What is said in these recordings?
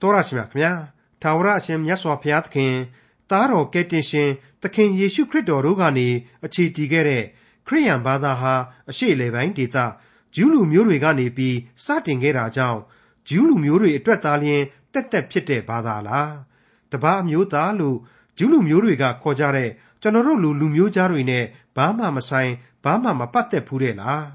တော်ရရှိမြခင်ဗျာထာဝရအရှင်မြတ်စွာဘုရားသခင်သားတော်ကယ်တင်ရှင်သခင်ယေရှုခရစ်တော်တို့ကနေအခြေတည်ခဲ့တဲ့ခရိယန်ဘာသာဟာအရှိလေပိုင်းဒေသဂျူးလူမျိုးတွေကနေပြီးစတင်ခဲ့တာကြောင့်ဂျူးလူမျိုးတွေအတွက်သာလျှင်တက်တက်ဖြစ်တဲ့ဘာသာလားတပားမျိုးသားလို့ဂျူးလူမျိုးတွေကခေါ်ကြတဲ့ကျွန်တော်တို့လူလူမျိုးသားတွေနဲ့ဘာမှမဆိုင်ဘာမှမပတ်သက်ဘူးတဲ့လား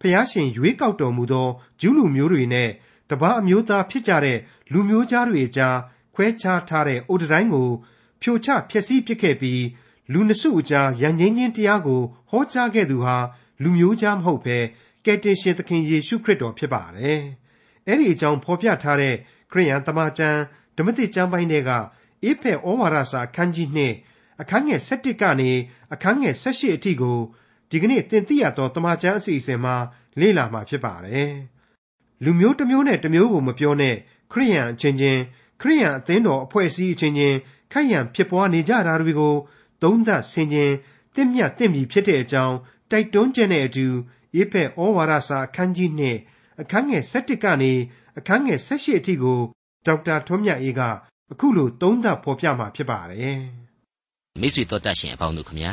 ဖျားရှင်ရွေးကောက်တော်မူသောဂျူးလူမျိုးတွေနဲ့ တပားအမျိုးသားဖြစ်ကြတဲ့လူမျိုးသားတွေကြားခွဲခြားထားတဲ့အိုတတိုင်းကို ဖြိုချဖျက်ဆီးပစ်ခဲ့ပြီးလူနစုအကြားရန်ငင်းချင်းတရားကိုဟောကြားခဲ့သူဟာလူမျိုးကြားမဟုတ်ဘဲကယ်တင်ရှင်သခင်ယေရှုခရစ်တော်ဖြစ်ပါတယ်။အဲ့ဒီအကြောင်းဖော်ပြထားတဲ့ခရိယန်တမန်ကျမ်းဓမ္မသစ်ကျမ်းပိုင်းတွေကအေဖက်ဩဝါဒစာအခန်းကြီး2အခန်းငယ်7ကနေအခန်းငယ်18အထိကိုဒီကနေ့တင်ပြရသောတမန်ကျမ်းအစီအစဉ်မှာလေ့လာမှာဖြစ်ပါတယ်။ လူမျိုးတစ်မျိုးနဲ့တစ်မျိုးကိုမပြောနဲ့ခရိယန်အချင်းချင်းခရိယန်အသင်းတော်အဖွဲ့အစည်းအချင်းချင်းခိုက်ရန်ဖြစ်ပွားနေကြတာတွေကိုသုံးသပ်ဆင်ခြင်တင့်မြတ်တင့်ပြီဖြစ်တဲ့အကြောင်းတိုက်တွန်းချက်နဲ့အတူဧဖက်ဩဝါဒစာအခန်းကြီး2အခန်းငယ်7ကနေအခန်းငယ်18အထိကိုဒေါက်တာထွန်းမြတ်အေးကအခုလိုသုံးသပ်ဖော်ပြมาဖြစ်ပါတယ်မိတ်ဆွေတော်တတ်ရှင်အပေါင်းတို့ခမညာ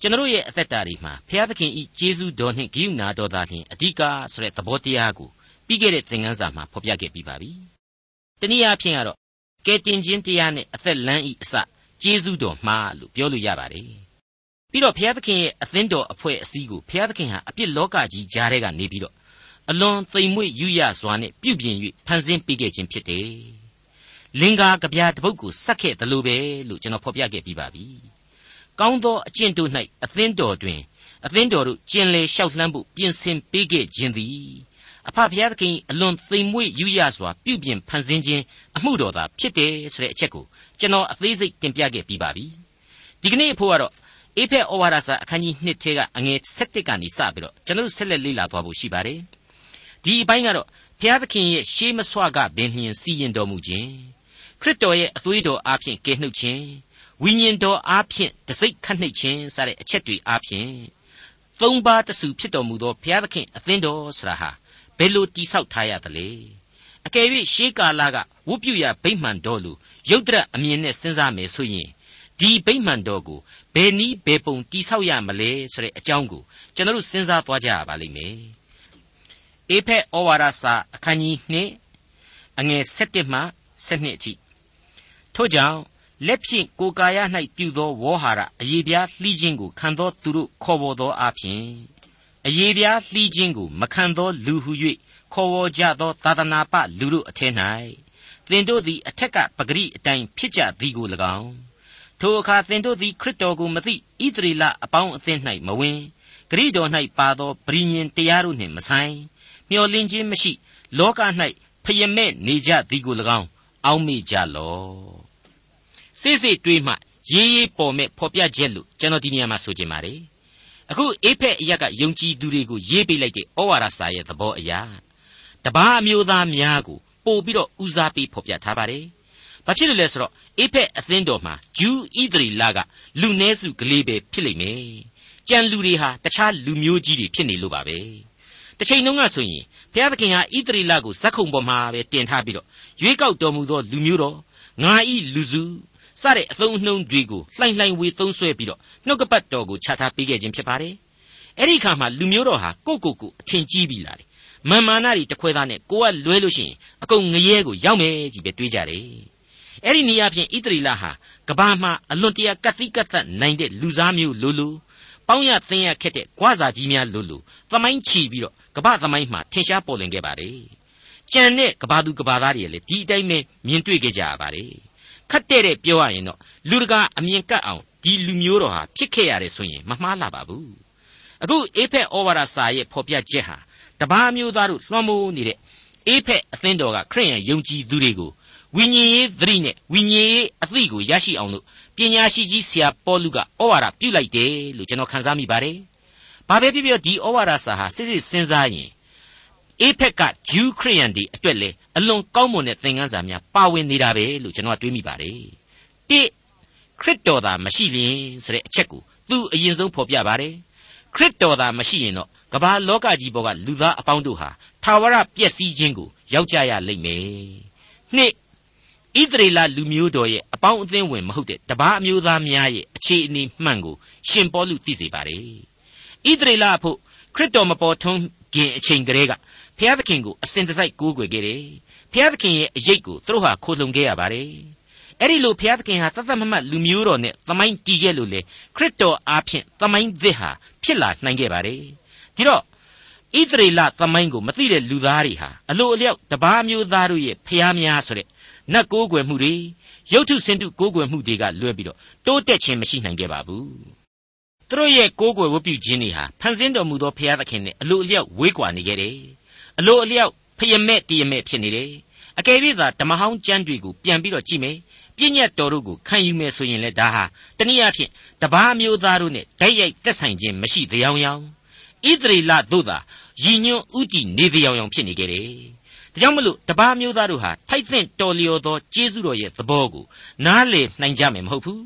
ကျွန်တော်ရဲ့အသက်တာတွေမှာဘုရားသခင်ဤကျေးဇူးတော်နှင့်ဂိယူနာတော်သားဖြင့်အဓိကဆိုတဲ့သဘောတရားကို ပြီးခဲ့တဲ့သင်ခန်းစာမှာဖော်ပြခဲ့ပြီးပါပြီတနည်းအားဖြင့်ကတော့ကဲတင်ခြင်းတရားနဲ့အသက်လမ်းဤအစကျေးဇူးတော်မှားလို့ပြောလို့ရပါတယ်ပြီးတော့ဘုရားသခင်ရဲ့အသင်းတော်အဖွဲ့အစည်းကိုဘုရားသခင်ဟာအပြစ်လောကကြီးကြားထဲကနေပြီးတော့အလွန်သိမ်မွေ့ယူရစွာနဲ့ပြုပြင်၍ဖန်ဆင်းပေးခဲ့ခြင်းဖြစ်တယ်လင်္ကာကဗျာတပုတ်ကိုစက်ခဲ့တယ်လို့ပဲလို့ကျွန်တော်ဖော်ပြခဲ့ပြီးပါပြီကောင်းသောအကျင့်တို့၌အသင်းတော်တွင်အသင်းတော်တို့ကျင်လေလျှောက်လှမ်းဖို့ပြင်ဆင်ပေးခဲ့ခြင်းသည် အဖဖျားသခင်အလွန်သိမ်မွေ့ယူရစွာပြုပြင်ဖန်ဆင်းခြင်းအမှုတော်သာဖြစ်တယ်ဆိုတဲ့အချက်ကိုကျွန်တော်အသေးစိတ်တင်ပြခဲ့ပြီးပါပြီဒီကနေ့အဖို့ကတော့အေဖက်ဩဝါဒစာအခန်းကြီး1ထဲကအငယ်7ကနေစပြီးတော့ကျွန်တော်ဆက်လက်လေ့လာသွားဖို့ရှိပါတယ်ဒီအပိုင်းကတော့ဘုရားသခင်ရဲ့ရှေးမဆွကပင်လျင်စီရင်တော်မူခြင်းခရစ်တော်ရဲ့အသွေးတော်အားဖြင့်ကယ်နှုတ်ခြင်းဝိညာဉ်တော်အားဖြင့်တစိ့ခတ်နှိပ်ခြင်းစတဲ့အချက်တွေအားဖြင့်သုံးပါးတဆူဖြစ်တော်မူသောဘုရားသခင်အသင်းတော်ဆရာဟာဘ ယ်လိုတိဆောက်ထားရသလဲအကယ်၍ရှေးကာလကဝုပြုရာဗိမှန်တော်လူရုတ်တရက်အမြင်နဲ့စဉ်းစားမယ်ဆိုရင်ဒီဗိမှန်တော်ကိုဘယ်နည်းဘယ်ပုံတိဆောက်ရမလဲဆိုတဲ့အကြောင်းကိုကျွန်တော်တို့စဉ်းစားသွားကြရပါလိမ့်မယ်အေဖက်ဩဝါဒစာအခန်းကြီး2အငယ်7မှ7အထိထို့ကြောင့်လက်ဖြင့်ကိုယ်ကာယ၌ပြုသောဝေါဟာရအယေပြားလှီးခြင်းကိုခံသောသူတို့ခေါ်ပေါ်သောအဖြစ် အယေပြားလှီးခြင်းကိုမခံသောလူဟု၍ခေါ်ဝေါ်ကြသောသာသနာပလူတို့အထက်၌သင်တို့သည်အထက်ကပဂရိအတိုင်းဖြစ်ကြသည်ကို၎င်းထိုအခါသင်တို့သည်ခရစ်တော်ကိုမသိဣသရေလအပေါင်းအသင်း၌မဝင်ဂရိတော်၌ပါသောပရိညင်တရားတို့နှင့်မဆိုင်မျော်လင့်ခြင်းမရှိ လောက၌ဖယမဲ့နေကြသည်ကို၎င်းအောက်မေ့ကြလော့စိစိတွေးမှရေးရေးပေါ်မဲ့ဖော်ပြချက်လို့ကျွန်တော်ဒီနေရာမှာဆိုချင်ပါတယ် အခုအေဖက်အရက်ကယုံကြည်သူတွေကိုရေးပေးလိုက်တဲ့ဩဝါဒစာရဲ့သဘောအရာတပားအမျိုးသားများကိုပို့ပြီးတော့ဦးစားပေးဖော်ပြထားပါတယ်ဘာဖြစ်လို့လဲဆိုတော့အေဖက်အသင်းတော်မှာဂျူးဣသရီလကလူနည်းစုကလေးပဲဖြစ်လိမ့်မယ်ကြံလူတွေဟာတခြားလူမျိုးကြီးတွေဖြစ်နေလို့ပါပဲတစ်ချိန်လုံးကဆိုရင်ဘုရားသခင်ဟာဣသရီလကိုဇက်ခုံပေါ်မှာပဲတင်ထားပြီးတော့ရွေးကောက်တော်မူသောလူမျိုးတော်ငါဤလူစု စတဲ့အသုံးအနှုန်းတွေကိုလှိုင်လှိုင်ဝေသုံးဆွဲပြီးတော့နှုတ်ကပတ်တော်ကိုချထားပေးခဲ့ခြင်းဖြစ်ပါတယ်အဲ့ဒီခါမှာလူမျိုးတော်ဟာကိုကိုကိုအထင်ကြီးပြီးလာတယ်မာမာနာတွေတခွဲသားနဲ့ကိုကလွဲလို့ရှိရင်အကုန်ငရဲကိုရောက်မယ်ကြီးပဲတွေးကြတယ်အဲ့ဒီနေရာဖြင့်ဣသရီလဟာကဘာမှာအလွန်တရာကတိကတ်သက်နိုင်တဲ့လူစားမျိုးလိုလိုပေါင်းရသင်ရခက်တဲ့ကွာစာကြီးများလိုလိုသမိုင်းချီပြီးတော့ကဘာသမိုင်းမှာထင်ရှားပေါ်လွင်ခဲ့ပါတယ်ကြံတဲ့ကဘာသူကဘာသားတွေလည်းဒီအတိုင်းပဲမြင်တွေ့ခဲ့ကြရပါတယ် ခတ်တဲ့တဲ့ပြောရရင်တော့လူတကာအမြင်ကတ်အောင်ဒီလူမျိုးတော်ဟာဖြစ်ခဲ့ရတယ်ဆိုရင်မမှားလာပါဘူးအခုအေဖက်ဩဝါဒစာရဲ့ဖော်ပြချက်ဟာတပားမျိုးသားတို့လွှမ်းမိုးနေတဲ့အေဖက်အသင်းတော်ကခရိယန်ယုံကြည်သူတွေကိုဝိညာဉ်ရေးသတိနဲ့ဝိညာဉ်ရေးအသိကိုရရှိအောင်လို့ပညာရှိကြီးဆရာပေါလုကဩဝါဒပြုလိုက်တယ်လို့ကျွန်တော်ခန်းစားမိပါတယ်။ဘာပဲဖြစ်ဖြစ်ဒီဩဝါဒစာဟာစစ်စစ်စဉ်းစားရင်အေဖက်ကဂျူးခရိယန်တွေအတွက်လေ အလွန်ကောင်းမွန်တဲ့သင်ခန်းစာများပါဝင်နေတာပဲလို့ကျွန်တော်တွေးမိပါတယ်။တိခရစ်တော်သာမရှိလျင်ဆိုတဲ့အချက်ကိုသူအရင်ဆုံးဖော်ပြပါတယ်။ခရစ်တော်သာမရှိရင်တော့ကမ္ဘာလောကကြီးပေါ်ကလူသားအပေါင်းတို့ဟာထာဝရပျက်စီးခြင်းကိုရောက်ကြရလိမ့်မယ်။နှစ်ဣသရေလလူမျိုးတော်ရဲ့အပေါင်းအသင်းဝင်မဟုတ်တဲ့တပားအမျိုးသားများရဲ့အခြေအနေမှန်ကိုရှင်ပေါလုသိစေပါတယ်ဣသရေလအဖို့ခရစ်တော်မပေါ်ထွန်းခင်အချိန်ကလေးက ဖျားသခင်ကိုအစဉ်တစိုက်ကိုးကွယ်ခဲ့တယ်ဖျားသခင်ရဲ့အရေးကိုသူတို့ဟာခိုလှုံခဲ့ရပါတယ်အဲ့ဒီလိုဘုရားသခင်ဟာသတ်သတ်မမှတ်လူမျိုးတော်နဲ့သမိုင်းတည်ခဲ့လို့လေခရစ်တော်အားဖြင့်သမိုင်းသစ်ဟာဖြစ်လာနိုင်ခဲ့ပါတယ်ဒီတော့ဣသရေလသမိုင်းကိုမသိတဲ့လူသားတွေဟာအလိုအလျောက်တပားမျိုးသားတို့ရဲ့ဖျားများဆိုတဲ့နတ်ကိုးကွယ်မှုတွေရုပ်ထုစင်တုကိုးကွယ်မှုတွေကလွဲပြီးတော့တိုးတက်ခြင်းမရှိနိုင်ခဲ့ပါဘူးသူတို့ရဲ့ကိုးကွယ်ဝတ်ပြုခြင်းတွေဟာဖန်ဆင်းတော်မူသောဘုရားသခင်နဲ့အလိုအလျောက်ဝေးကွာနေခဲ့တယ် အလိုအလျောက်ဖယမဲ့တည်ရမဲ့ဖြစ်နေတယ်အကယ်၍သာဓမ္မဟောင်းကျမ်းတွေကိုပြန်ပြီးတော့ကြည့်မယ်ပြည့်ညတ်တော်တို့ကိုခံယူမယ်ဆိုရင်လည်းဒါဟာတနည်းအားဖြင့်တပားမျိုးသားတို့နဲ့တိုက်ရိုက်သက်ဆိုင်ခြင်းမရှိတရားရောင်ဣသရေလတို့သာရည်ညွှန်းဥတီနေတရားရောင်ဖြစ်နေကြတယ်ဒါကြောင့်မလို့တပားမျိုးသားတို့ဟာထိုက်သင့်တော်လျော်သောကျေးဇူးတော်ရဲ့သဘောကိုနားလည်နိုင်ကြမယ်မဟုတ်ဘူး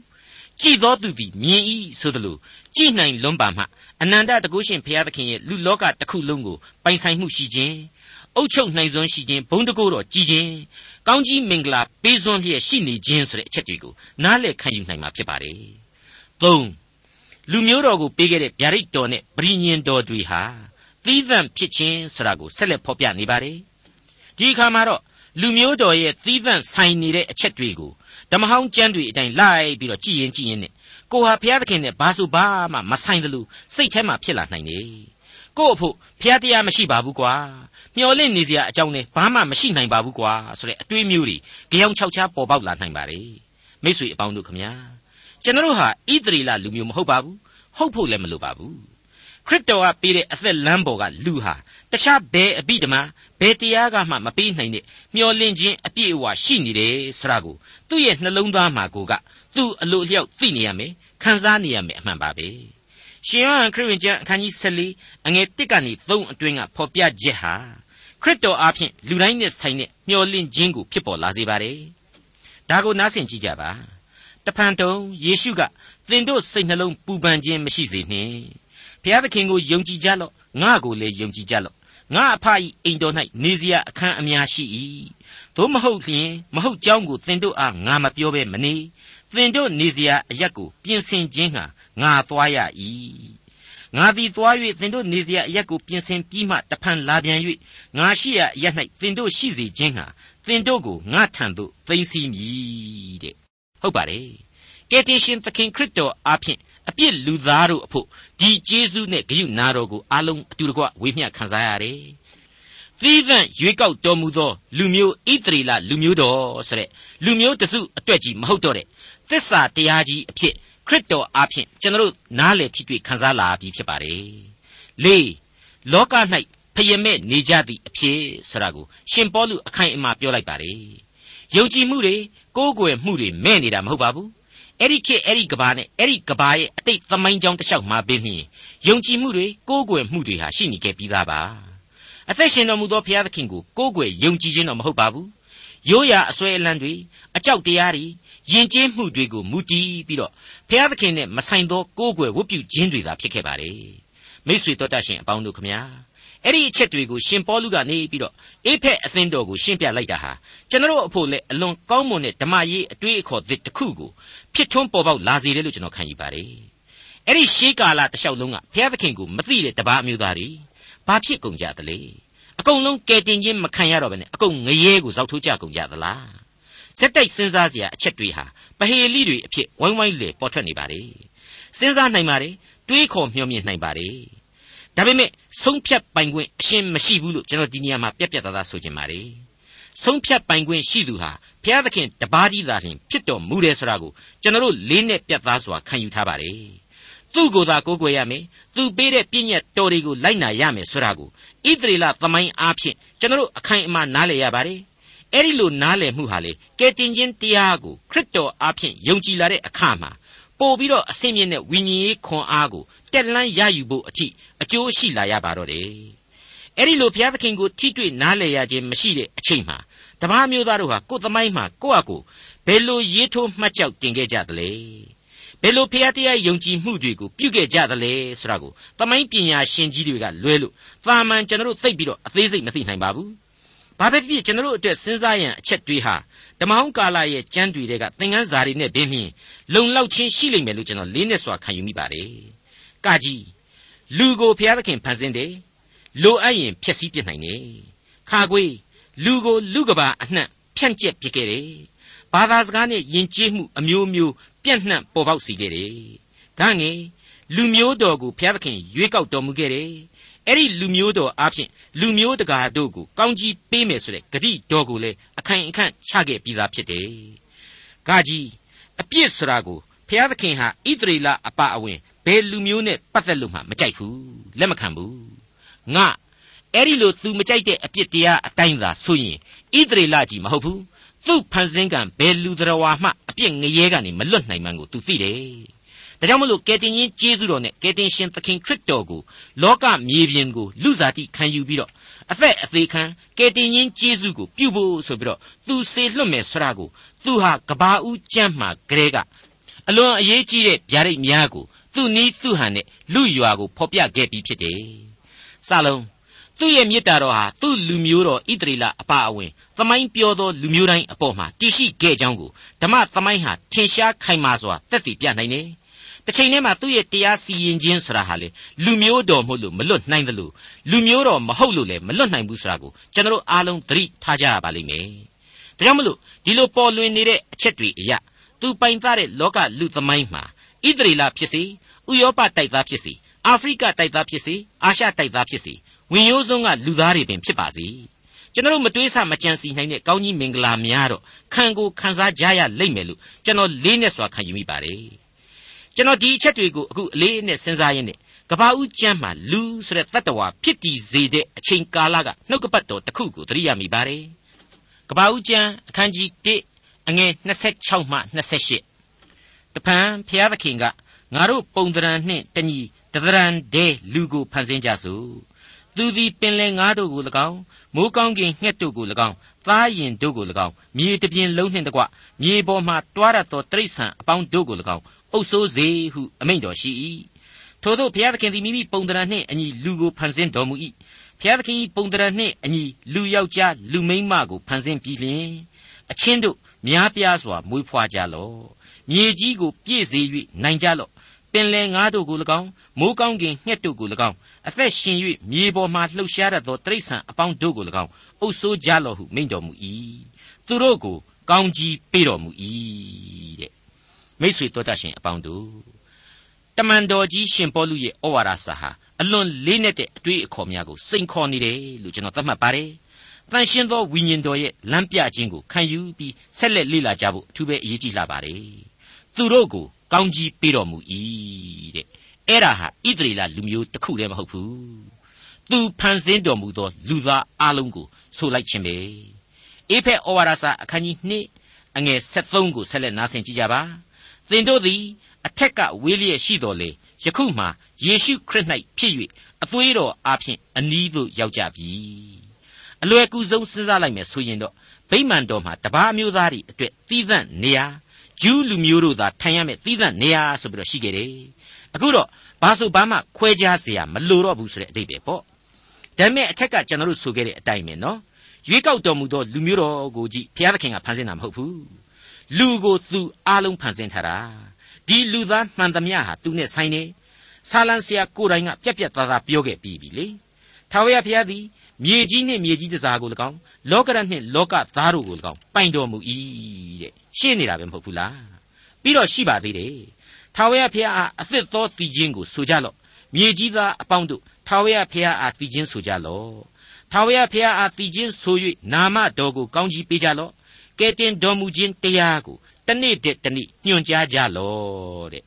ကြည်သောသူသည်မြင်၏ဆိုသလိုကြည်နိုင်လွန်းပါမှ အနန္တတကုရှင်ဘုရားသခင်ရဲ့လူလောကတစ်ခုလုံးကိုပိုင်ဆိုင်မှုရှိခြင်းအုပ်ချုပ်နိုင်စွမ်းရှိခြင်းဘုံတကိုးတော်ကြည်ခြင်းကောင်းကြီးမင်္ဂလာပေးစွမ်းလျက်ရှိနေခြင်းဆိုတဲ့အချက်တွေကိုနားလည်ခံယူနိုင်မှာဖြစ်ပါတယ်။၃လူမျိုးတော်ကိုပေးခဲ့တဲ့ဗျာဒိတ်တော်နဲ့ဗြိညင်တော်တွေဟာသီးသန့်ဖြစ်ခြင်းဆိုတာကိုဆက်လက်ဖော်ပြနေပါတယ်။ဒီအခါမှာတော့လူမျိုးတော်ရဲ့သီးသန့်ဆိုင်နေတဲ့အချက်တွေကိုဓမ္မဟောင်းကျမ်းတွေအတိုင်းလိုက်ပြီးတော့ကြည်ရင်ကြည်ရင်နဲ့ ကိုဟာဘုရားသခင်နဲ့ဘာဆိုဘာမှမဆိုင်တယ်လို့စိတ်ထဲမှာဖြစ်လာနိုင်တယ်။ကို့အဖို့ဘုရားတရားမရှိပါဘူးကွာမျော်လင့်နေစရာအကြောင်းနဲ့ဘာမှမရှိနိုင်ပါဘူးကွာဆိုတဲ့အတွေးမျိုးတွေကြောင်ချောက်ချားပေါ်ပေါက်လာနိုင်ပါ रे မိတ်ဆွေအပေါင်းတို့ခမညာကျွန်တော်ဟာဣသရေလလူမျိုးမဟုတ်ပါဘူးဟုတ်ဖို့လည်းမလိုပါဘူးခရစ်တော်ကပေးတဲ့အသက်လမ်းပေါ်ကလူဟာတခြားဘယ်အပိဓမ္မာဘယ်တရားကမှမပေးနိုင်တဲ့မျော်လင့်ခြင်းအပြည့်အဝရှိနေတယ်ဆိုတာကိုသူ့ရဲ့နှလုံးသားမှာကိုက သူ့အလိုအလျောက်သိနေရမယ်ခံစားနေရမယ်အမှန်ပါပဲရှင်ယောဟန်ခရစ်ဝင်ကျမ်းအခန်းကြီး14အငယ်1ကနေ3အတွင်းကဖော်ပြချက်ဟာခရစ်တော်အားဖြင့်လူတိုင်းနဲ့ဆိုင်တဲ့မျှော်လင့်ခြင်းကိုဖြစ်ပေါ်လာစေပါတယ်။ဒါကိုနားဆင်ကြည့်ကြပါ။တဖန်တုံယေရှုကသင်တို့စိတ်နှလုံးပူပန်ခြင်းမရှိစေနှင့်။ဘုရားသခင်ကိုယုံကြည်ကြလော့။ငါ့ကိုလည်းယုံကြည်ကြလော့။ငါအဖ၏အိမ်တော်၌နေစရာအခန်းအများရှိ၏။သို့မဟုတ်လျှင်မဟုတ်ကြောင်းကိုသင်တို့အားငါမပြောဘဲမနေ။ သင်တို့နေစရာအရက်ကိုပြင်ဆင်ခြင်းဟာငါသွားရ၏ငါသည်သွား၍သင်တို့နေစရာအရက်ကိုပြင်ဆင်ပြီးမှတဖန်လာပြန်၍ငါရှိရာအရက်၌သင်တို့ရှိစေခြင်းဟာသင်တို့ကိုငါထံသို့သိမ်းဆည်းမည်တဲ့ဟုတ်ပါတယ်ကယ်တင်ရှင်သခင်ခရစ်တော်အားဖြင့်အပြစ်လူသားတို့အဖို့ဒီကျေးဇူးနဲ့ဂရုနာတော်ကိုအလုံးအတူတကွဝေမျှခံစားရတယ်သီးသန့်ရွေးကောက်တော်မူသော လူမျိုးဣသရေလလူမျိုးတော်ဆိုတဲ့လူမျိုးတစုအတွက်ကြီးမဟုတ်တော့တဲ့ သစ္စာတရားကြီးအဖြစ်ခရစ်တော်အားဖြင့်ကျွန်တော်နားလည်ထိတွေ့ခံစားလာပြီးဖြစ်ပါတယ်။လေးလောက၌ဖယမဲ့နေကြသည့်အဖြစ်ဆိုတာကိုရှင်ပေါလုအခိုင်အမာပြောလိုက်ပါတယ်။ယုံကြည်မှုတွေကိုးကွယ်မှုတွေမဲ့နေတာမဟုတ်ပါဘူး။အဲ့ဒီခေတ်အဲ့ဒီကဘာနဲ့အဲ့ဒီကဘာရဲ့အတိတ်သမိုင်းကြောင်းတစ်လျှောက်မှာပင်လျင်ယုံကြည်မှုတွေကိုးကွယ်မှုတွေဟာရှိနေခဲ့ပြီးသားပါ။အသက်ရှင်တော်မူသောဘုရားသခင်ကိုကိုးကွယ်ယုံကြည်ခြင်းတော့မဟုတ်ပါဘူး။ရိုးရာအစွဲအလန်းတွေအကြောက်တရားတွေ ယဉ်ကျေးမှုတွေကိုမူတည်ပြီးတော့ဖျားသခင်နဲ့မဆိုင်သောကိုးကွယ်ဝတ်ပြုခြင်းတွေသာဖြစ်ခဲ့ပါတယ်မိษွေတော်တတ်ရှင်အပေါင်းတို့ခမညာအဲ့ဒီအချက်တွေကိုရှင်ပေါလုကနေပြီးတော့အေဖက်အသင်းတော်ကိုရှင်းပြလိုက်တာဟာကျွန်တော်အဖို့လည်းအလွန်ကောင်းမွန်တဲ့ဓမ္မရေးအတွေ့အခေါ်သစ်တစ်ခုကိုဖြစ်ထွန်းပေါ်ပေါက်လာစေတယ်လို့ကျွန်တော်ခံယူပါတယ်အဲ့ဒီရှေးကာလတစ်လျှောက်လုံးကဘုရားသခင်ကိုမသိတဲ့တပါးအမျိုးသားတွေဘာဖြစ်ကုန်ကြသလဲအကုန်လုံးကယ်တင်ခြင်းမခံရတော့ဘဲနဲ့အကုန်ငရဲကိုဇောက်ထိုးကြကုန်ကြသလား စက်တိုက်စဉ်းစားစရာအချက်တွေဟာပဟေလိတွေအဖြစ်ဝိုင်းဝိုင်းလေပေါ်ထွက်နေပါလေစဉ်းစားနိုင်ပါလေတွေးခေါ်မျှော်မြင်နိုင်ပါလေဒါပေမဲ့ဆုံးဖြတ်ပိုင်ခွင့်အရှင်းမရှိဘူးလို့ကျွန်တော်ဒီနေရာမှာပြက်ပြက်သားသားဆိုချင်ပါတယ်ဆုံးဖြတ်ပိုင်ခွင့်ရှိသူဟာဘုရားသခင်တပါးကြီးသာလျှင်ဖြစ်တော်မူတယ်ဆိုတာကိုကျွန်တော်တို့လေးနဲ့ပြတ်သားစွာခံယူထားပါတယ်သူ့ကိုယ်သာကိုးကွယ်ရမယ်သူပေးတဲ့ပြည့်ညက်တော်တွေကိုလိုက်နာရမယ်ဆိုတာကိုဣသရေလသမိုင်းအားဖြင့်ကျွန်တော်တို့အခိုင်အမာနားလည်ရပါတယ် အဲ့ဒီလိုနားလည်မှုဟာလေကယ်တင်ခြင်းတရားကိုခရစ်တော်အားဖြင့်ယုံကြည်လာတဲ့အခါမှာပို့ပြီးတော့အစင်းမြင့်တဲ့ဝိညာဉ်ရေးခွန်အားကိုတက်လန်းရယူဖို့အထိအကျိုးရှိလာရပါတော့တယ်အဲ့ဒီလိုဘုရားသခင်ကိုထိတွေ့နားလည်ရခြင်းမရှိတဲ့အချိန်မှာတပားမျိုးသားတို့ဟာကိုယ်သမိုင်းမှာကိုယ့်အကိုဘယ်လိုရေးထိုးမှတ်ကြောက်တင်ခဲ့ကြသလဲဘယ်လိုဖျားတရားယုံကြည်မှုတွေကိုပြုခဲ့ကြသလဲဆိုတာကိုသမိုင်းပညာရှင်ကြီးတွေကလွဲလို့သာမန်ကျွန်တော်တို့သိပြီးတော့အသေးစိတ်မသိနိုင်ပါဘူး ဘာပဲဖြစ်ကျွန်တော်တို့အတွက်စဉ်းစားရန်အချက်တွေဟာဓမ္မဟောင်းကာလရဲ့ကြမ်းတွေကသင်ခန်းစာတွေနဲ့ဘင်းမြင်လုံလောက်ချင်းရှိလိမ့်မယ်လို့ကျွန်တော်လေးနဲ့စွာခံယူမိပါတယ်။ကကြီးလူကိုဘုရားသခင်ဖန်ဆင်းတယ်လိုအပ်ရင်ဖျက်ဆီးပြစ်နိုင်တယ်။ခါခွေလူကိုလူကဘာအနှံ့ဖြန့်ကျက်ပြစ်ခဲ့တယ်။ဘာသာစကားနဲ့ယဉ်ကျေးမှုအမျိုးမျိုးပြန့်နှံ့ပေါ်ပေါက်စေခဲ့တယ်။ဒါငယ်လူမျိုးတော်ကိုဘုရားသခင်ရွေးကောက်တော်မူခဲ့တယ်။ အဲ့ဒီလူမျိုးတော်အဖြစ်လူမျိုးတကာတို့ကိုကောင်းကြီးပေးမယ်ဆိုတဲ့ဂတိတော်ကိုလည်းအခိုင်အခန့်ချခဲ့ပြီးသားဖြစ်တယ်။ဂါကြီးအပြစ်ဆိုတာကိုဘုရားသခင်ဟာဣသရေလအပအဝင်ဘယ်လူမျိုးနဲ့ပတ်သက်လို့မှမကြိုက်ဘူးလက်မခံဘူးငါအဲ့ဒီလို तू မကြိုက်တဲ့အပြစ်တရားအတိုင်းသာဆိုရင်ဣသရေလကြီးမဟုတ်ဘူးသူ့ဖန်ဆင်းကံဘယ်လူတော်ဝါမှအပြစ်ငရဲကနေမလွတ်နိုင်မှန်းကို तू သိတယ် ဒါကြောင့်မလို့ကယ်တင်ရှင်ကျေးဇူးတော်နဲ့ကယ်တင်ရှင်သခင်ခရစ်တော်ကိုလောကမြေပြင်ကိုလူစားတိခံယူပြီးတော့အသက်အသေးခံကယ်တင်ရှင်ကျေးဇူးကိုပြုဖို့ဆိုပြီးတော့သူစေလွတ်မယ်ဆရာကိုသူဟာကဘာဦးကျမ်းမှာကလေးကအလွန်အရေးကြီးတဲ့ဗျာဒိတ်များကိုသူ့နီးသူ့ဟန်နဲ့လူရွာကိုဖော်ပြခဲ့ပြီးဖြစ်တယ်။စလုံးသူ့ရဲ့မေတ္တာတော်ဟာသူ့လူမျိုးတော်ဣတရီလအပါအဝင်သမိုင်းပြောသောလူမျိုးတိုင်းအပေါ်မှာတည်ရှိခဲ့ကြောင်းကိုဓမ္မသမိုင်းဟာထင်ရှားခိုင်မာစွာတက်တည်ပြနိုင်တယ်။ တစ်ချိန်တည်းမှာသူ့ရဲ့တရားစီရင်ခြင်းဆိုတာဟာလေလူမျိုးတော်မဟုတ်လို့မလွတ်နိုင်သလိုလူမျိုးတော်မဟုတ်လို့လည်းမလွတ်နိုင်ဘူးဆိုတာကိုကျွန်တော်အားလုံးသတိထားကြရပါလိမ့်မယ်။ဒါကြောင့်မလို့ဒီလိုပေါ်လွင်နေတဲ့အချက်တွေအရာသူပိုင်သားတဲ့လောကလူသမိုင်းမှာဣသရေလဖြစ်စေဥရောပတိုက်သားဖြစ်စေအာဖရိကတိုက်သားဖြစ်စေအာရှတိုက်သားဖြစ်စေဝင်ရိုးစုံကလူသားတွေပင်ဖြစ်ပါစေကျွန်တော်မတွေးဆမကြံစီနိုင်တဲ့ကောင်းကြီးမင်္ဂလာများတော့ခံကိုခံစားကြရလိမ့်မယ်လို့ကျွန်တော်လေးနဲ့စွာခံယူမိပါတယ် ကျွန်တော်ဒီအချက်တွေကိုအခုအလေးနဲ့စဉ်းစားရင်းနဲ့ကဘာဦးကျမ်းမှာလူဆိုတဲ့တတ္တဝါဖြစ်တည်စေတဲ့အချိန်ကာလကနှုတ်ကပတ်တော်တစ်ခုကိုသတိရမိပါတယ်ကဘာဦးကျမ်းအခန်းကြီး1အငယ်26မှ28တပံဖျားသခင်ကငါတို့ပုံတရံနှင့်တညီတရံဒဲလူကိုဖန်ဆင်းကြစို့သူသည်ပင်လယ်ငါးတို့ကို၎င်းမိုးကောင်းကင်ငှက်တို့ကို၎င်းသားရင်တို့ကို၎င်းမြေတပြင်လုံးနှင့်တကွမြေပေါ်မှတွားရသောတိရစ္ဆာန်အပေါင်းတို့ကို၎င်း အုပ်ဆိုးစေဟုအမိန့်တော်ရှိ၏ထို့သောဘုရားသခင်သည်မိမိပုံတရံနှင့်အညီလူကိုဖန်ဆင်းတော်မူ၏ဘုရားသခင်ပုံတရံနှင့်အညီလူယောက်ျားလူမိန်းမကိုဖန်ဆင်းပြီးလျှင်အချင်းတို့များပြားစွာမွေးဖွားကြလော့မြေကြီးကိုပြည့်စေ၍နိုင်ကြလော့ပင်လယ်ငါးတို့ကို၎င်းမိုးကောင်းကင်ငှက်တို့ကို၎င်းအသက်ရှင်၍မြေပေါ်မှလှုပ်ရှားတတ်သောတိရစ္ဆာန်အပေါင်းတို့ကို၎င်းအုပ်ဆိုးကြလော့ဟုမိန့်တော်မူ၏သူတို့ကိုကောင်းကြီးပေးတော်မူ၏တဲ့ မိษွေတော်တတ်ရှင်အပေါင်းတို့တမန်တော်ကြီးရှင်ပေါလုရဲ့ဩဝါဒစာဟာအလွန်လေးနက်တဲ့အတွေ့အခေါ်များကိုစိန်ခေါ်နေတယ်လို့ကျွန်တော်သတ်မှတ်ပါတယ်တန်ရှင်းသောဝိညာဉ်တော်ရဲ့လမ်းပြခြင်းကိုခံယူပြီးဆက်လက်လေ့လာကြဖို့အထူးပဲအရေးကြီးလာပါတယ်သူတို့ကိုကောင်းကြီးပေးတော်မူ၏တဲ့အဲ့ဒါဟာဣသရေလလူမျိုးတစ်ခုတည်းမဟုတ်ဘူးသူဖန်ဆင်းတော်မူသောလူသားအလုံးကိုဆိုလိုက်ခြင်းပဲအေဖက်ဩဝါဒစာအခန်းကြီး2အငယ်73ကိုဆက်လက်နားဆင်ကြကြပါ သင်တို့သည်အထက်ကဝေးလျက်ရှိတော်လေယခုမှယေရှုခရစ်၌ဖြစ်၍အသွေးတော်အားဖြင့်အနီးသို့ရောက်ကြပြီအလွယ်ကူဆုံးစဉ်းစားလိုက်မယ်ဆိုရင်တော့ဗိမာန်တော်မှာတပါးမျိုးသားတွေအတွက်သီးသန့်နေရာဂျူးလူမျိုးတို့သာထိုင်ရမယ့်သီးသန့်နေရာဆိုပြီးတော့ရှိခဲ့တယ်အခုတော့ဘာဆိုဘာမှခွဲခြားเสียမလိုတော့ဘူးဆိုတဲ့အဓိပ္ပာယ်ပေါ့ဒါပေမဲ့အထက်ကကျွန်တော်တို့ဆိုခဲ့တဲ့အတိုင်းပဲနော်ရွေးကောက်တော်မူသောလူမျိုးတော်ကိုကြည့်ဘုရားသခင်ကဖန်ဆင်းတာမဟုတ်ဘူး လူကိုသူအားလုံးဖန်ဆင်းထားတာဒီလူသားမှန်သမျှဟာသူနဲ့ဆိုင်နေဆာလံဆရာကိုယ်တိုင်ကပြက်ပြက်သားသားပြောခဲ့ပြီးပြီလေထာဝရဘုရားသည်မြေကြီးနှင့်မြေကြီးတစားကို၎င်းလောကရနှင့်လောကသားတို့ကို၎င်းပိုင်တော်မူ၏တဲ့ရှင်းနေတာပဲမဟုတ်ဘူးလားပြီးတော့ရှိပါသေးတယ်ထာဝရဘုရားအားအသစ်သောတည်ခြင်းကိုဆိုကြလော့မြေကြီးသားအပေါင်းတို့ထာဝရဘုရားအားတည်ခြင်းဆိုကြလော့ထာဝရဘုရားအားတည်ခြင်းဆို၍နာမတော်ကိုကောင်းကြီးပေးကြလော့ ကဲတင်တော်မူခြင်းတရားကိုတနေ့တည်းတနေ့ညွှန်ကြားကြလော့တဲ့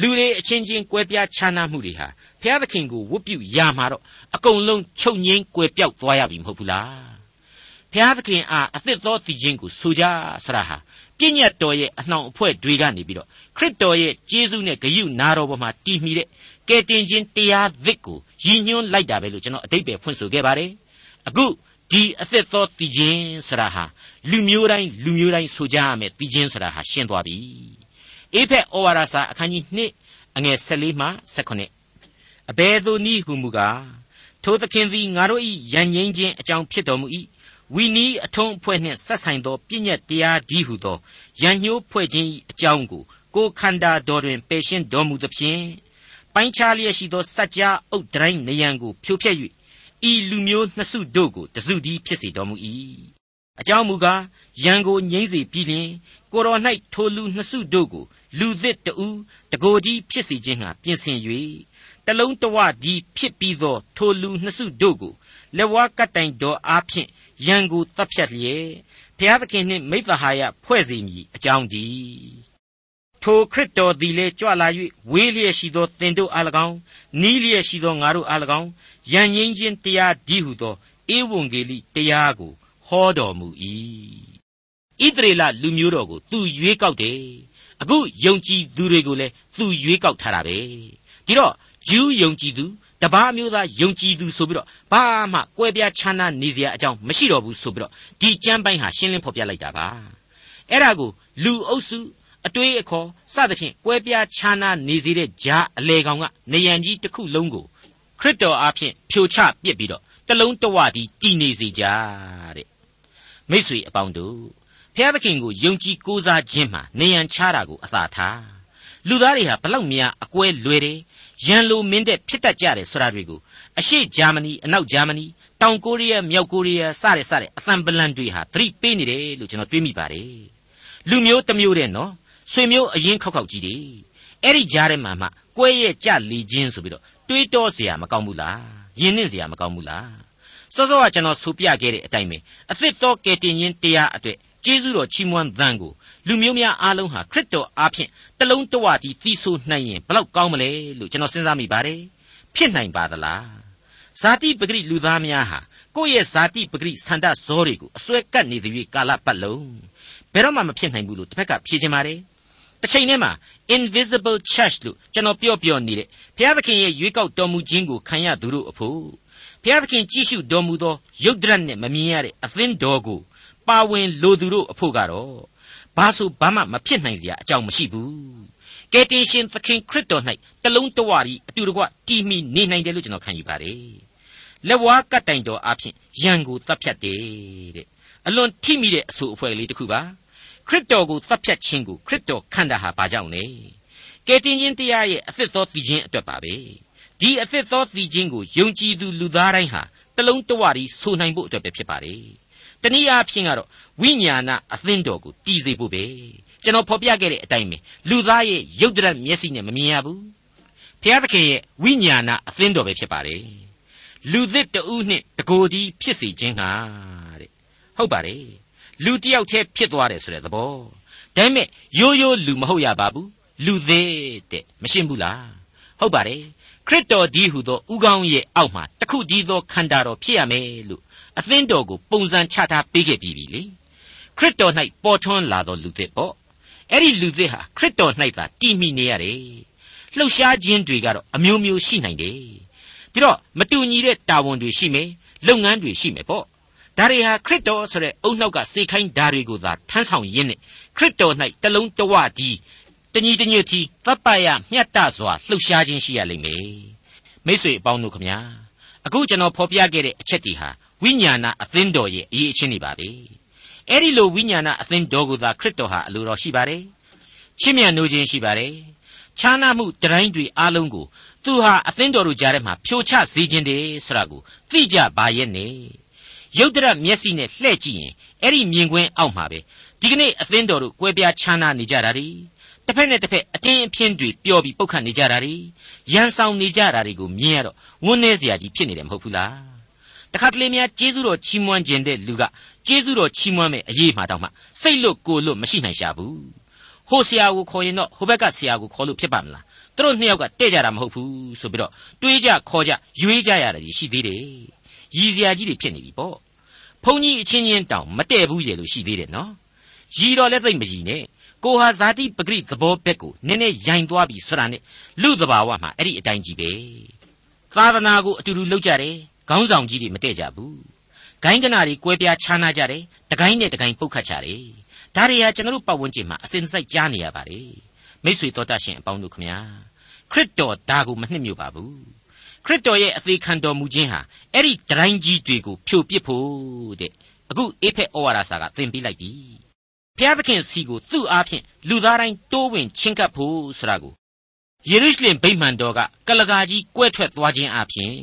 လူတွေအချင်းချင်းကွဲပြားခြားနားမှုတွေဟာဘုရားသခင်ကိုဝတ်ပြုရမှာတော့အကုန်လုံးချုပ်ငိမ့်ကွယ်ပြောက်သွားရပြီမဟုတ်ဘူးလားဘုရားသခင်အားအသစ်သောတည်ခြင်းကိုဆိုကြဆရာဟာပြည့်ညတ်တော်ရဲ့အနှောင်အဖွဲ့တွေကနေပြီးတော့ခရစ်တော်ရဲ့ကျေးဇူးနဲ့ဂရုနာတော်ပေါ်မှာတည်မီတဲ့ကယ်တင်ခြင်းတရားသစ်ကိုရည်ညွှန်းလိုက်တာပဲလို့ကျွန်တော်အတိတ်ပဲဖွင့်ဆိုခဲ့ပါတယ်အခု ဒီအသစ်သောတည်ခြင်းဆရာဟာလူမျိုးတိုင်းလူမျိုးတိုင်းဆိုကြရမယ်တည်ခြင်းဆရာဟာရှင်းသွားပြီအေဖက်ဩဝါဒစာအခန်းကြီး2အငယ်14မှ18အဘယ်သို့နည်းဟုမူကားထိုသခင်သည်ငါတို့၏ယဉ်ငိမ့်ခြင်းအကြောင်းဖြစ်တော်မူ၏ဝီနီးအထုံးအဖွဲ့နှင့်ဆက်ဆိုင်သောပြည့်ညတ်တရားဒီဟုသောရန်ညှိုးဖွဲ့ခြင်း၏အကြောင်းကိုကိုခန္ဓာတော်တွင်ပယ်ရှင်းတော်မူသဖြင့်ပိုင်းခြားလျက်ရှိသောစัจ जा အုတ်တိုင်းနယံကိုဖြိုဖျက်၍ ဤလူမျိုးနှစ်စုတို့ကိုတစုတည်းဖြစ်စေတော်မူ၏အကြောင်းမူကားရန်ကိုငြိမ့်စေပြီးလျှင်ကိုတော်၌ထိုလူနှစ်စုတို့ကိုလူသစ်တူတကိုယ်ကြီးဖြစ်စေခြင်းဟာပြင်ဆင်၍တလုံးတဝဒီဖြစ်ပြီးသောထိုလူနှစ်စုတို့ကိုလက်ဝါးကတိုင်တော်အားဖြင့်ရန်ကိုတပ်ဖြတ်လျက်ဘုရားသခင်နှင့်မိသဟာယဖွဲ့စီမည်အကြောင်းဒီထိုခရစ်တော်သည်လည်းကြွလာ၍ဝေးလျက်ရှိသောသင်တို့အား၎င်းနီးလျက်ရှိသောငါတို့အား၎င်း ယဉ်ငင်းခြင်းတရားဒီဟုသောဧဝံဂေလိတရားကိုဟောတော်မူ၏ဣသရေလလူမျိုးတော်ကိုသူရွေးကောက်တယ်အခုယုံကြည်သူတွေကိုလည်းသူရွေးကောက်ထားတာပဲဒီတော့ဂျူးယုံကြည်သူတပားမျိုးသားယုံကြည်သူဆိုပြီးတော့ဘာမှကွဲပြားခြားနားနေစရာအကြောင်းမရှိတော့ဘူးဆိုပြီးတော့ဒီကျမ်းပိုင်းဟာရှင်းလင်းဖော်ပြလိုက်တာပါအဲ့ဒါကိုလူအုပ်စုအတွေးအခေါ်စသဖြင့်ကွဲပြားခြားနားနေစေတဲ့ဂျာအလေကောင်ကနေရန်ကြီးတစ်ခုလုံးကို ခရစ်တော်အားဖြင့်ဖြိုချပစ်ပြီးတော့တလုံးတဝတီတည်နေစေကြတဲ့မိတ်ဆွေအပေါင်းတို့ဖျားသခင်ကိုယုံကြည်ကိုးစားခြင်းမှာနေရန်ချတာကိုအသာထားလူသားတွေဟာဘလောက်များအကွဲလွယ်တယ်ရန်လိုမင်းတဲ့ဖြစ်တတ်ကြတယ်ဆိုတာတွေကိုအရှေ့ဂျာမနီအနောက်ဂျာမနီတောင်ကိုရီးယားမြောက်ကိုရီးယားစတဲ့စတဲ့အသံပလန်တွေဟာသတိပေးနေတယ်လို့ကျွန်တော်တွေးမိပါတယ်လူမျိုးတစ်မျိုးတဲ့နော်ဆွေမျိုးအရင်ခောက်ခောက်ကြီးတွေအဲ့ဒီကြားထဲမှာမှကွဲရဲ့ကြလေခြင်းဆိုပြီးတော့ တွေးတောเสียမကောင်းဘူးလားယဉ်နှင့်เสียမကောင်းဘူးလားစောစောကကျွန်တော်ဆိုပြခဲ့တဲ့အတိုင်းပဲအသစ်တော်ကယ်တင်ခြင်းတရားအတွက်ကျေးဇူးတော်ချီးမွမ်းသံကိုလူမျိုးများအားလုံးဟာခရစ်တော်အားဖြင့်တလုံးတဝတီသီးဆိုးနိုင်ရင်ဘလောက်ကောင်းမလဲလို့ကျွန်တော်စဉ်းစားမိပါတယ်ဖြစ်နိုင်ပါသလားဇာတိပဂရိလူသားများဟာကိုယ့်ရဲ့ဇာတိပဂရိဆန္ဒဇောတွေကိုအစွဲကပ်နေသည်ကာလပတ်လုံးဘယ်တော့မှမဖြစ်နိုင်ဘူးလို့တစ်ဖက်ကဖြေချင်ပါတယ်တစ်ချိန်တည်းမှာ invisible church လို့ကျွန်တော်ပြောပြောနေတဲ့ဘုရားသခင်ရဲ့ရွေးကောက်တော်မူခြင်းကိုခံရသူတို့အဖို့ဘုရားသခင်ကြည့်ရှုတော်မူသောရုပ်ဒရက်နဲ့မမြင်ရတဲ့အသင်းတော်ကိုပါဝင်လိုသူတို့အဖို့ကတော့ဘာဆိုဘာမှမဖြစ်နိုင်စရာအကြောင်းမရှိဘူးကယ်တင်ရှင်သခင်ခရစ်တော်၌တလုံးတဝရီအတူတကွတည်မိနေနိုင်တယ်လို့ကျွန်တော်ခံယူပါတယ်လက်ဝါးကတ်တိုင်တော်အဖြစ်ရန်ကိုတပ်ဖြတ်တယ်တဲ့အလွန်ထိမိတဲ့အဆိုအဖွဲလေးတစ်ခုပါ ခရစ်တော်ကိုတပ်ဖြတ်ခြင်းကိုခရစ်တော်ခန္ဓာဟာဘာကြောင့်လဲကယ်တင်ခြင်းတရားရဲ့အသစ်သောတည်ခြင်းအတွက်ပါပဲဒီအသစ်သောတည်ခြင်းကိုယုံကြည်သူလူသားတိုင်းဟာတလုံးတဝရီဆိုနိုင်ဖို့အတွက်ပဲဖြစ်ပါတယ်တနည်းအားဖြင့်ကတော့ဝိညာဏအသင်းတော်ကိုတည်စေဖို့ပဲကျွန်တော်ဖော်ပြခဲ့တဲ့အတိုင်းပဲလူသားရဲ့ရုပ်တရက်မျက်စိနဲ့မမြင်ရဘူးဘုရားသခင်ရဲ့ဝိညာဏအသင်းတော်ပဲဖြစ်ပါတယ်လူသစ်တူးနှင့်တကိုယ်ဒီဖြစ်စေခြင်းဟာတဲ့ဟုတ်ပါတယ် လူတယောက်တည်းဖြစ်သွားတယ်ဆိုတဲ့သဘောဒါပေမဲ့ရိုးရိုးလူမဟုတ်ရပါဘူးလူသေးတဲ့မရှင်းဘူးလားဟုတ်ပါတယ်ခရစ်တော်ဒီဟုသောဥကောင်းရဲ့အောက်မှာတခုတည်းသောခန္ဓာတော်ဖြစ်ရမယ်လို့အသင်းတော်ကိုပုံစံချထားပေးခဲ့ပြီးပြီလေခရစ်တော်၌ပေါ်ထွန်းလာသောလူသစ်ပေါ့အဲ့ဒီလူသစ်ဟာခရစ်တော်၌သာတည်မိနေရတယ်လှုပ်ရှားခြင်းတွေကတော့အမျိုးမျိုးရှိနိုင်တယ်ဒီတော့မတူညီတဲ့တာဝန်တွေရှိမယ်လုပ်ငန်းတွေရှိမယ်ပေါ့ ဒါတွေဟာခရစ်တော်ဆိုတဲ့အုံနှောက်ကစေခိုင်းဓာတွေကိုသာထမ်းဆောင်ရင်းနဲ့ခရစ်တော်၌တလုံးတဝကြီးတညီတညွတ်တီတပ်ပရမျှတစွာလှုပ်ရှားခြင်းရှိရလိမ့်မယ်မိတ်ဆွေအပေါင်းတို့ခမညာအခုကျွန်တော်ဖော်ပြခဲ့တဲ့အချက်တွေဟာဝိညာဏအသင်းတော်ရဲ့အရေးအချင်းတွေပါပဲအဲ့ဒီလိုဝိညာဏအသင်းတော်ကိုသာခရစ်တော်ဟာအလိုတော်ရှိပါတယ်ချစ်မြတ်နိုးခြင်းရှိပါတယ်ခြားနာမှုတိုင်းတွေအားလုံးကိုသူဟာအသင်းတော်တို့ကြားထဲမှာဖြိုချစေခြင်းတည်းဆိုတာကိုသိကြပါရဲ့နဲ့ ရုတ်တရက်မျက်စိနဲ့လှည့်ကြည့်ရင်အဲ့ဒီမြင်ကွင်းအောက်မှာပဲဒီကနေ့အသင်းတော်တို့ကွဲပြားခြားနာနေကြတာ ड़ी တစ်ဖက်နဲ့တစ်ဖက်အတင်းအဖျင်းတွေပျော်ပြီးပုတ်ခတ်နေကြတာ ड़ी ရန်ဆောင်နေကြတာတွေကိုမြင်ရတော့ဝန်းနေစရာကြီးဖြစ်နေတယ်မဟုတ်ဘူးလားတခါတလေများကျေးဇူးတော်ချီးမွမ်းခြင်းတဲ့လူကကျေးဇူးတော်ချီးမွမ်းမဲ့အရေးမှတောင်မှစိတ်လွတ်ကိုယ်လွတ်မရှိနိုင်ရှာဘူးဟိုဆရာကိုခေါ်ရင်တော့ဟိုဘက်ကဆရာကိုခေါ်လို့ဖြစ်ပါမလားသူတို့နှစ်ယောက်ကတဲ့ကြတာမဟုတ်ဘူးဆိုပြီးတော့တွေးကြခေါ်ကြရွေးကြရတာရှိသေးတယ် ရည်စရာကြီးတွေဖြစ်နေပြီပေါ့ဘုန်းကြီးအချင်းချင်းတောင်မတည့်ဘူးရေလို့ရှိသေးတယ်နော်ရည်တော်လည်းသိမ့်မရည်နဲ့ကိုဟာဇာတိပဂရိသဘောဘက်ကိုနည်းနည်းရိုင်သွားပြီဆိုတာနဲ့လူတဘာဝမှာအဲ့ဒီအတိုင်းကြီးပဲသာသနာကိုအတူတူလုပ်ကြတယ်ခေါင်းဆောင်ကြီးတွေမတည့်ကြဘူးဂိုင်းကနာတွေကွဲပြားခြားနာကြတယ်တကိုင်းနဲ့တကိုင်းပုတ်ခတ်ကြတယ်ဒါတွေဟာကျွန်တော်တို့ပတ်ဝန်းကျင်မှာအစဉ်စိုက်ကြားနေရပါတယ်မိษွေတော်တတ်ရှင်အပေါင်းတို့ခမညာခရစ်တော်ဒါကိုမနှစ်မြို့ပါဘူး ခရစ်တော်ရဲ့အသေးခံတော်မူခြင်းဟာအဲ့ဒီတိုင်းကြီးတွေကိုဖြိုပစ်ဖို့တဲ့အခုအေဖက်ဩဝါဒစာကသင်ပေးလိုက်ပြီဖျားသခင်စီကိုသူ့အားဖြင့်လူသားတိုင်းတိုးဝင်ချင်းကပ်ဖို့ဆိုတာကိုယေရုရှလင်ဗိမာန်တော်ကကလကာကြီးကွဲထွက်သွားခြင်းအပြင်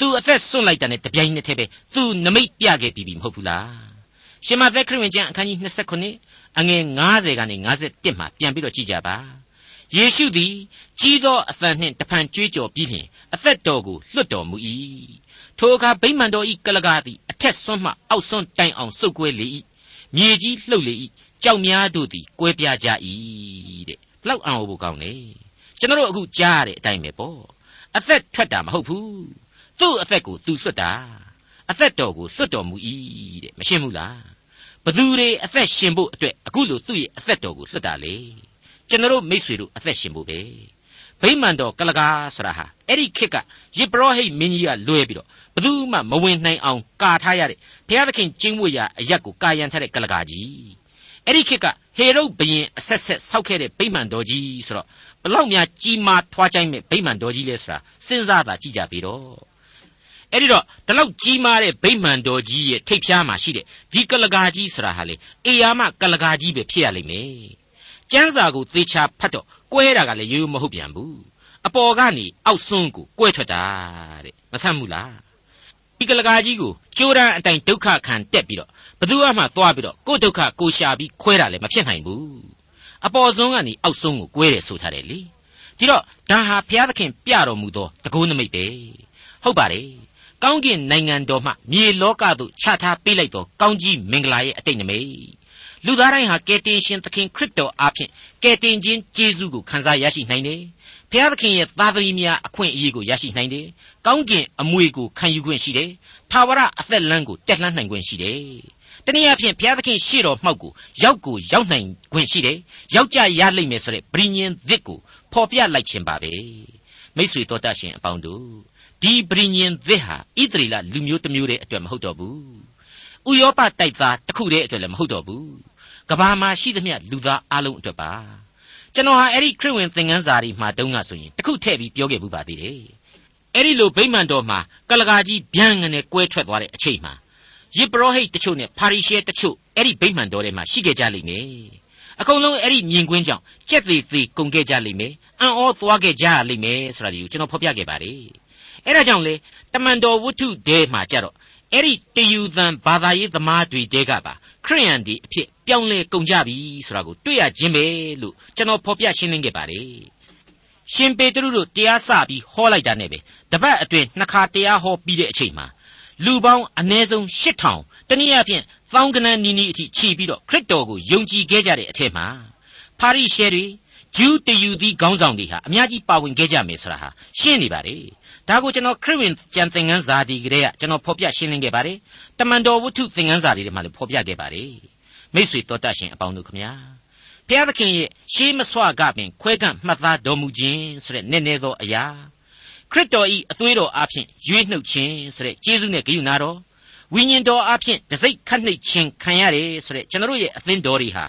သူအသက်ဆွန့်လိုက်တာနဲ့တပြိုင်နက်တည်းပဲသူနမိတ်ပြခဲ့ပြီးပြီမဟုတ်ဘူးလားရှင်မသက်ခရစ်ဝင်ကျမ်းအခန်းကြီး29အငယ်90ကနေ51မှာပြန်ပြီးတော့ကြည့်ကြပါ ယေရှုသည်ကြီးသောအသံနှင့်တဖန်ကြွေးကြော်ပြီးလျှင်အသက်တော်ကိုလွတ်တော်မူ၏ထိုအခါဗိမာန်တော်ဤကလကာသည်အထက်ဆွန်းမှအောက်ဆွန်းတိုင်အောင်စုပ်ကွဲလေ၏မြေကြီးလှုပ်လေ၏ကြောက်များတို့သည်ကွဲပြားကြ၏တဲ့ဘလောက်အံ့ဩဖို့ကောင်းလေကျွန်တော်တို့အခုကြားရတဲ့အတိုင်းပဲပေါ့အသက်ထွက်တာမဟုတ်ဘူးသူ့အသက်ကိုသူလွတ်တာအသက်တော်ကိုလွတ်တော်မူ၏တဲ့မရှင်းဘူးလားဘသူတွေအသက်ရှင်ဖို့အတွက်အခုလိုသူ့ရဲ့အသက်တော်ကိုလွတ်တာလေ ကျွန်တော်မိษွေတို့အသက်ရှင်ဖို့ပဲဗိမာန်တော်ကလကားဆိုတာဟာအဲ့ဒီခေတ်ကယေဘရဟိတ်မင်းကြီးကလွဲပြီးတော့ဘသူမှမဝင်နိုင်အောင်ကာထားရတဲ့ဘုရားသခင်ကျင်းဝတ်ရာအရက်ကိုကာယံထားတဲ့ကလကားကြီးအဲ့ဒီခေတ်ကဟေရုဘုရင်အဆက်ဆက်ဆောက်ခဲ့တဲ့ဗိမာန်တော်ကြီးဆိုတော့ဘလောက်များကြီးမားထွားကြိုင်းမဲ့ဗိမာန်တော်ကြီးလဲဆိုတာစဉ်းစားတာကြည့်ကြပြီတော့အဲ့ဒီတော့ဒီလောက်ကြီးမားတဲ့ဗိမာန်တော်ကြီးရဲ့ထိပ်ဖျားမှာရှိတဲ့ဒီကလကားကြီးဆိုတာဟာလေအေယာမကလကားကြီးပဲဖြစ်ရလိမ့်မယ် ကျမ်းစာကိုသေချာဖတ်တော့ကွဲတာကလည်းရိုးရိုးမဟုတ်ပြန်ဘူးအပေါ်ကနေအောက်ဆုံးကိုကွဲထွက်တာတဲ့မဆမ်းဘူးလားဒီကလကားကြီးကိုကြိုးရန်အတိုင်းဒုက္ခခံတက်ပြီးတော့ဘသူမှသွားပြီးတော့ကိုယ်ဒုက္ခကိုရှာပြီးခွဲတာလည်းမဖြစ်နိုင်ဘူးအပေါ်ဆုံးကနေအောက်ဆုံးကိုကွဲတယ်ဆိုထားတယ်လေဒီတော့ဒါဟာဘုရားသခင်ပြတော်မူသောတကုန်းနမိတ်ပဲဟုတ်ပါတယ်ကောင်းကင်နိုင်ငံတော်မှမြေလောကသို့ချထားပေးလိုက်သောကောင်းကြီးမင်္ဂလာရဲ့အတိတ်နမိတ် လူသားတိုင်းဟာကယ်တင်ရှင်သခင်ခရစ်တော်အားဖြင့်ကယ်တင်ခြင်းကျေးဇူးကိုခံစားရရှိနိုင်တယ်ဘုရားသခင်ရဲ့သားသမီးများအခွင့်အရေးကိုရရှိနိုင်တယ်။ကောင်းကင်အမွေကိုခံယူခွင့်ရှိတယ်။ထာဝရအသက်လမ်းကိုတက်လှမ်းနိုင်ခွင့်ရှိတယ်။တနည်းအားဖြင့်ဘုရားသခင်ရှေ့တော်မှောက်ကိုရောက်ကိုရောက်နိုင်ခွင့်ရှိတယ်။ရောက်ကြရလိမ့်မယ်ဆိုတဲ့ဗြိညင်သစ်ကိုဖော်ပြလိုက်ခြင်းပါပဲ။မိတ်ဆွေတော်တတ်ရှင်အပေါင်းတို့ဒီဗြိညင်သစ်ဟာဣသရေလလူမျိုးတစ်မျိုးတည်းအတွက်မဟုတ်တော့ဘူး။ဥရောပတိုက်သားတစ်ခုတည်းအတွက်လည်းမဟုတ်တော့ဘူး။ ကဘာမှာရှိသမျှလူသားအလုံးအတွက်ပါ။ကျွန်တော်ဟာအဲ့ဒီခရစ်ဝင်သင်ခန်းစာတွေမှာတုန်းကဆိုရင်တခုထည့်ပြီးပြောခဲ့ဘူးပါသေးတယ်အဲ့ဒီလိုဗိမာန်တော်မှာကလကာကြီးဗျံငနဲ့ကွဲထွက်သွားတဲ့အချိန်မှာယေဘရဟိတ်တချို့နဲ့ပါရီရှဲတချို့အဲ့ဒီဗိမာန်တော်ထဲမှာရှိခဲ့ကြလိမ့်မယ်အကုန်လုံးအဲ့ဒီမြင်ကွင်းကြောင့်ကြက်သေးသေးကုန်ခဲ့ကြလိမ့်မယ်အံ့ဩသွားခဲ့ကြလိမ့်မယ်ဆိုတာဒီကိုကျွန်တော်ဖော်ပြခဲ့ပါတယ်အဲ့ဒါကြောင့်လေတမန်တော်ဝတ္ထုတဲမှာကြတော့ အဲ့ဒီတယူသံဘာသာရေးသမားတွေတဲကပါခရိယန်ဒီအဖြစ်ပြောင်းလဲကုန်ကြပြီဆိုတာကိုတွေ့ရခြင်းပဲလို့ကျွန်တော်ဖော်ပြရှင်းလင်းခဲ့ပါတယ်ရှင်ပေတရုတို့တရားစပြီးဟောလိုက်တာနဲ့ပဲတပတ်အတွင်းနှစ်ခါတရားဟောပြီးတဲ့အချိန်မှာလူပေါင်းအ ਨੇ ဆုံး8000တနည်းအားဖြင့်သောင်းကနန်းနီးနီးအထိခြီးပြီးတော့ခရစ်တော်ကိုယုံကြည်ခဲ့ကြတဲ့အထက်မှာပါရိရှဲတွေဂျူးတယူသီးခေါင်းဆောင်တွေဟာအများကြီးပါဝင်ခဲ့ကြမယ်ဆိုတာဟာရှင်းနေပါလေ ဒါကိုကျွန်တော်ခရစ်ဝင်ကျမ်းသင်ခန်းစာဒီကလေးကကျွန်တော်ဖော်ပြရှင်းလင်းခဲ့ပါတယ်တမန်တော်ဝတ္ထုသင်ခန်းစာတွေထဲမှာလည်းဖော်ပြခဲ့ပါတယ်မိတ်ဆွေတော်တတ်ရှင်အပေါင်းတို့ခမညာဘုရားသခင်ရဲ့ရှေးမဆွကပင်ခွဲကန့်မှတ်သားတော်မူခြင်းဆိုတဲ့နည်းနည်းသောအရာခရစ်တော်ဤအသွေးတော်အဖျင်ရွေးနှုတ်ခြင်းဆိုတဲ့ကျေးဇူးနဲ့ဂရုဏာတော်ဝိညာဉ်တော်အဖျင်တစိ့ခတ်နှိပ်ခြင်းခံရတယ်ဆိုတဲ့ကျွန်တော်ရဲ့အသင်းတော်တွေဟာ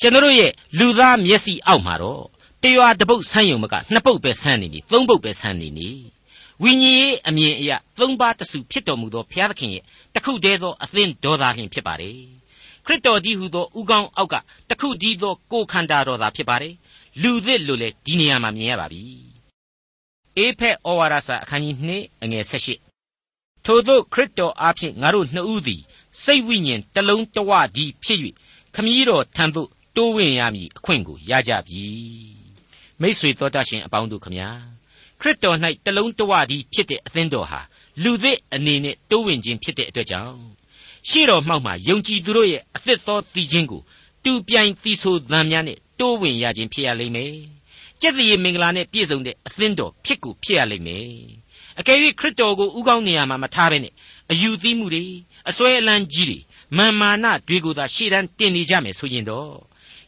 ကျွန်တော်ရဲ့လူသားမျက်စိအောက်မှာတော့တရွာတပုတ်ဆန်းယုံမကနှစ်ပုတ်ပဲဆန်းနေနေသုံးပုတ်ပဲဆန်းနေနေ ဝိညာဉ်ရေးအမြင်အရာသုံးပါးတစုဖြစ်တော်မူသောဘုရားသခင်ရဲ့တခုတည်းသောအသင်းတော်သားလျင်ဖြစ်ပါတယ်ခရစ်တော်ကြီးဟူသောဥကောင်းအောက်ကတခုတည်းသောကိုယ်ခန္ဓာတော်သာဖြစ်ပါတယ်လူသစ်လို့လေဒီနေရာမှာမြင်ရပါပြီအေဖက်ဩဝါဒစာအခန်းကြီး2အငယ်18ထို့သောခရစ်တော်အားဖြင့်ငါတို့နှစ်ဦးသည်စိတ်ဝိညာဉ်တလုံးတဝဒီဖြစ်၍ခမည်းတော်ထံသို့တိုးဝင်ရမည်အခွင့်ကိုရကြပြီမိษွေတော်တတ်ရှင်အပေါင်းတို့ခမညာ ခရစ်တော်၌တလုံးတဝဒီဖြစ်တဲ့အသင်းတော်ဟာလူသစ်အနေနဲ့တိုးဝင်ခြင်းဖြစ်တဲ့အတွက်ကြောင့်ရှေ့တော်မှောက်မှာယုံကြည်သူတို့ရဲ့အသစ်သောတည်ခြင်းကိုတူပြိုင်သီဆိုသံများနဲ့တိုးဝင်ရခြင်းဖြစ်ရလိမ့်မယ်။ကျက်တည်းမင်္ဂလာနဲ့ပြည့်စုံတဲ့အသင်းတော်ဖြစ်ကိုဖြစ်ရလိမ့်မယ်။အကယ်၍ခရစ်တော်ကိုဥကောင်းနေရာမှာမထားဘဲနဲ့အယူသီးမှုတွေအစွဲအလန်းကြီးတွေမာမာနတွေကိုသာရှေ့တန်းတင်နေကြမယ်ဆိုရင်တော့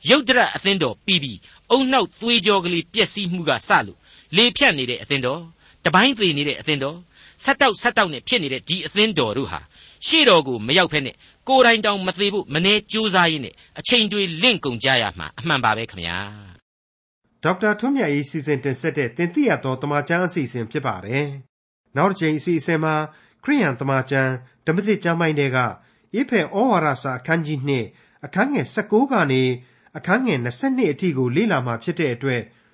ရုတ်တရက်အသင်းတော်ပြီးပြီးအုံနောက်သွေးကြောကလေးပျက်စီးမှုကစလို့ လေဖြတ်နေတဲ့အသင်းတော်တပိုင်းသေးနေတဲ့အသင်းတော်ဆက်တောက်ဆက်တောက်နဲ့ဖြစ်နေတဲ့ဒီအသင်းတော်တို့ဟာရှေ့တော်ကိုမရောက်ဖက်နဲ့ကိုယ်တိုင်တောင်မသေးဘူးမနေကြိုးစားရင်းနဲ့အချိန်တွေလင့်ကုန်ကြရမှာအမှန်ပါပဲခင်ဗျာဒေါက်တာထွန်းမြတ်ရေးစီစဉ်တင်ဆက်တဲ့တင်ပြရသောတမချန်းအစီအစဉ်ဖြစ်ပါတယ်နောက်တစ်ချိန်အစီအစဉ်မှာခရိယန်တမချန်းဓမ္မသစ်ကျမ်းပိုင်းတွေကဧဖယ်ဩဝါဒစာအခန်းကြီး2အခန်းငယ်16ကနေအခန်းငယ်22အထိကိုလေ့လာမှာဖြစ်တဲ့အတွက်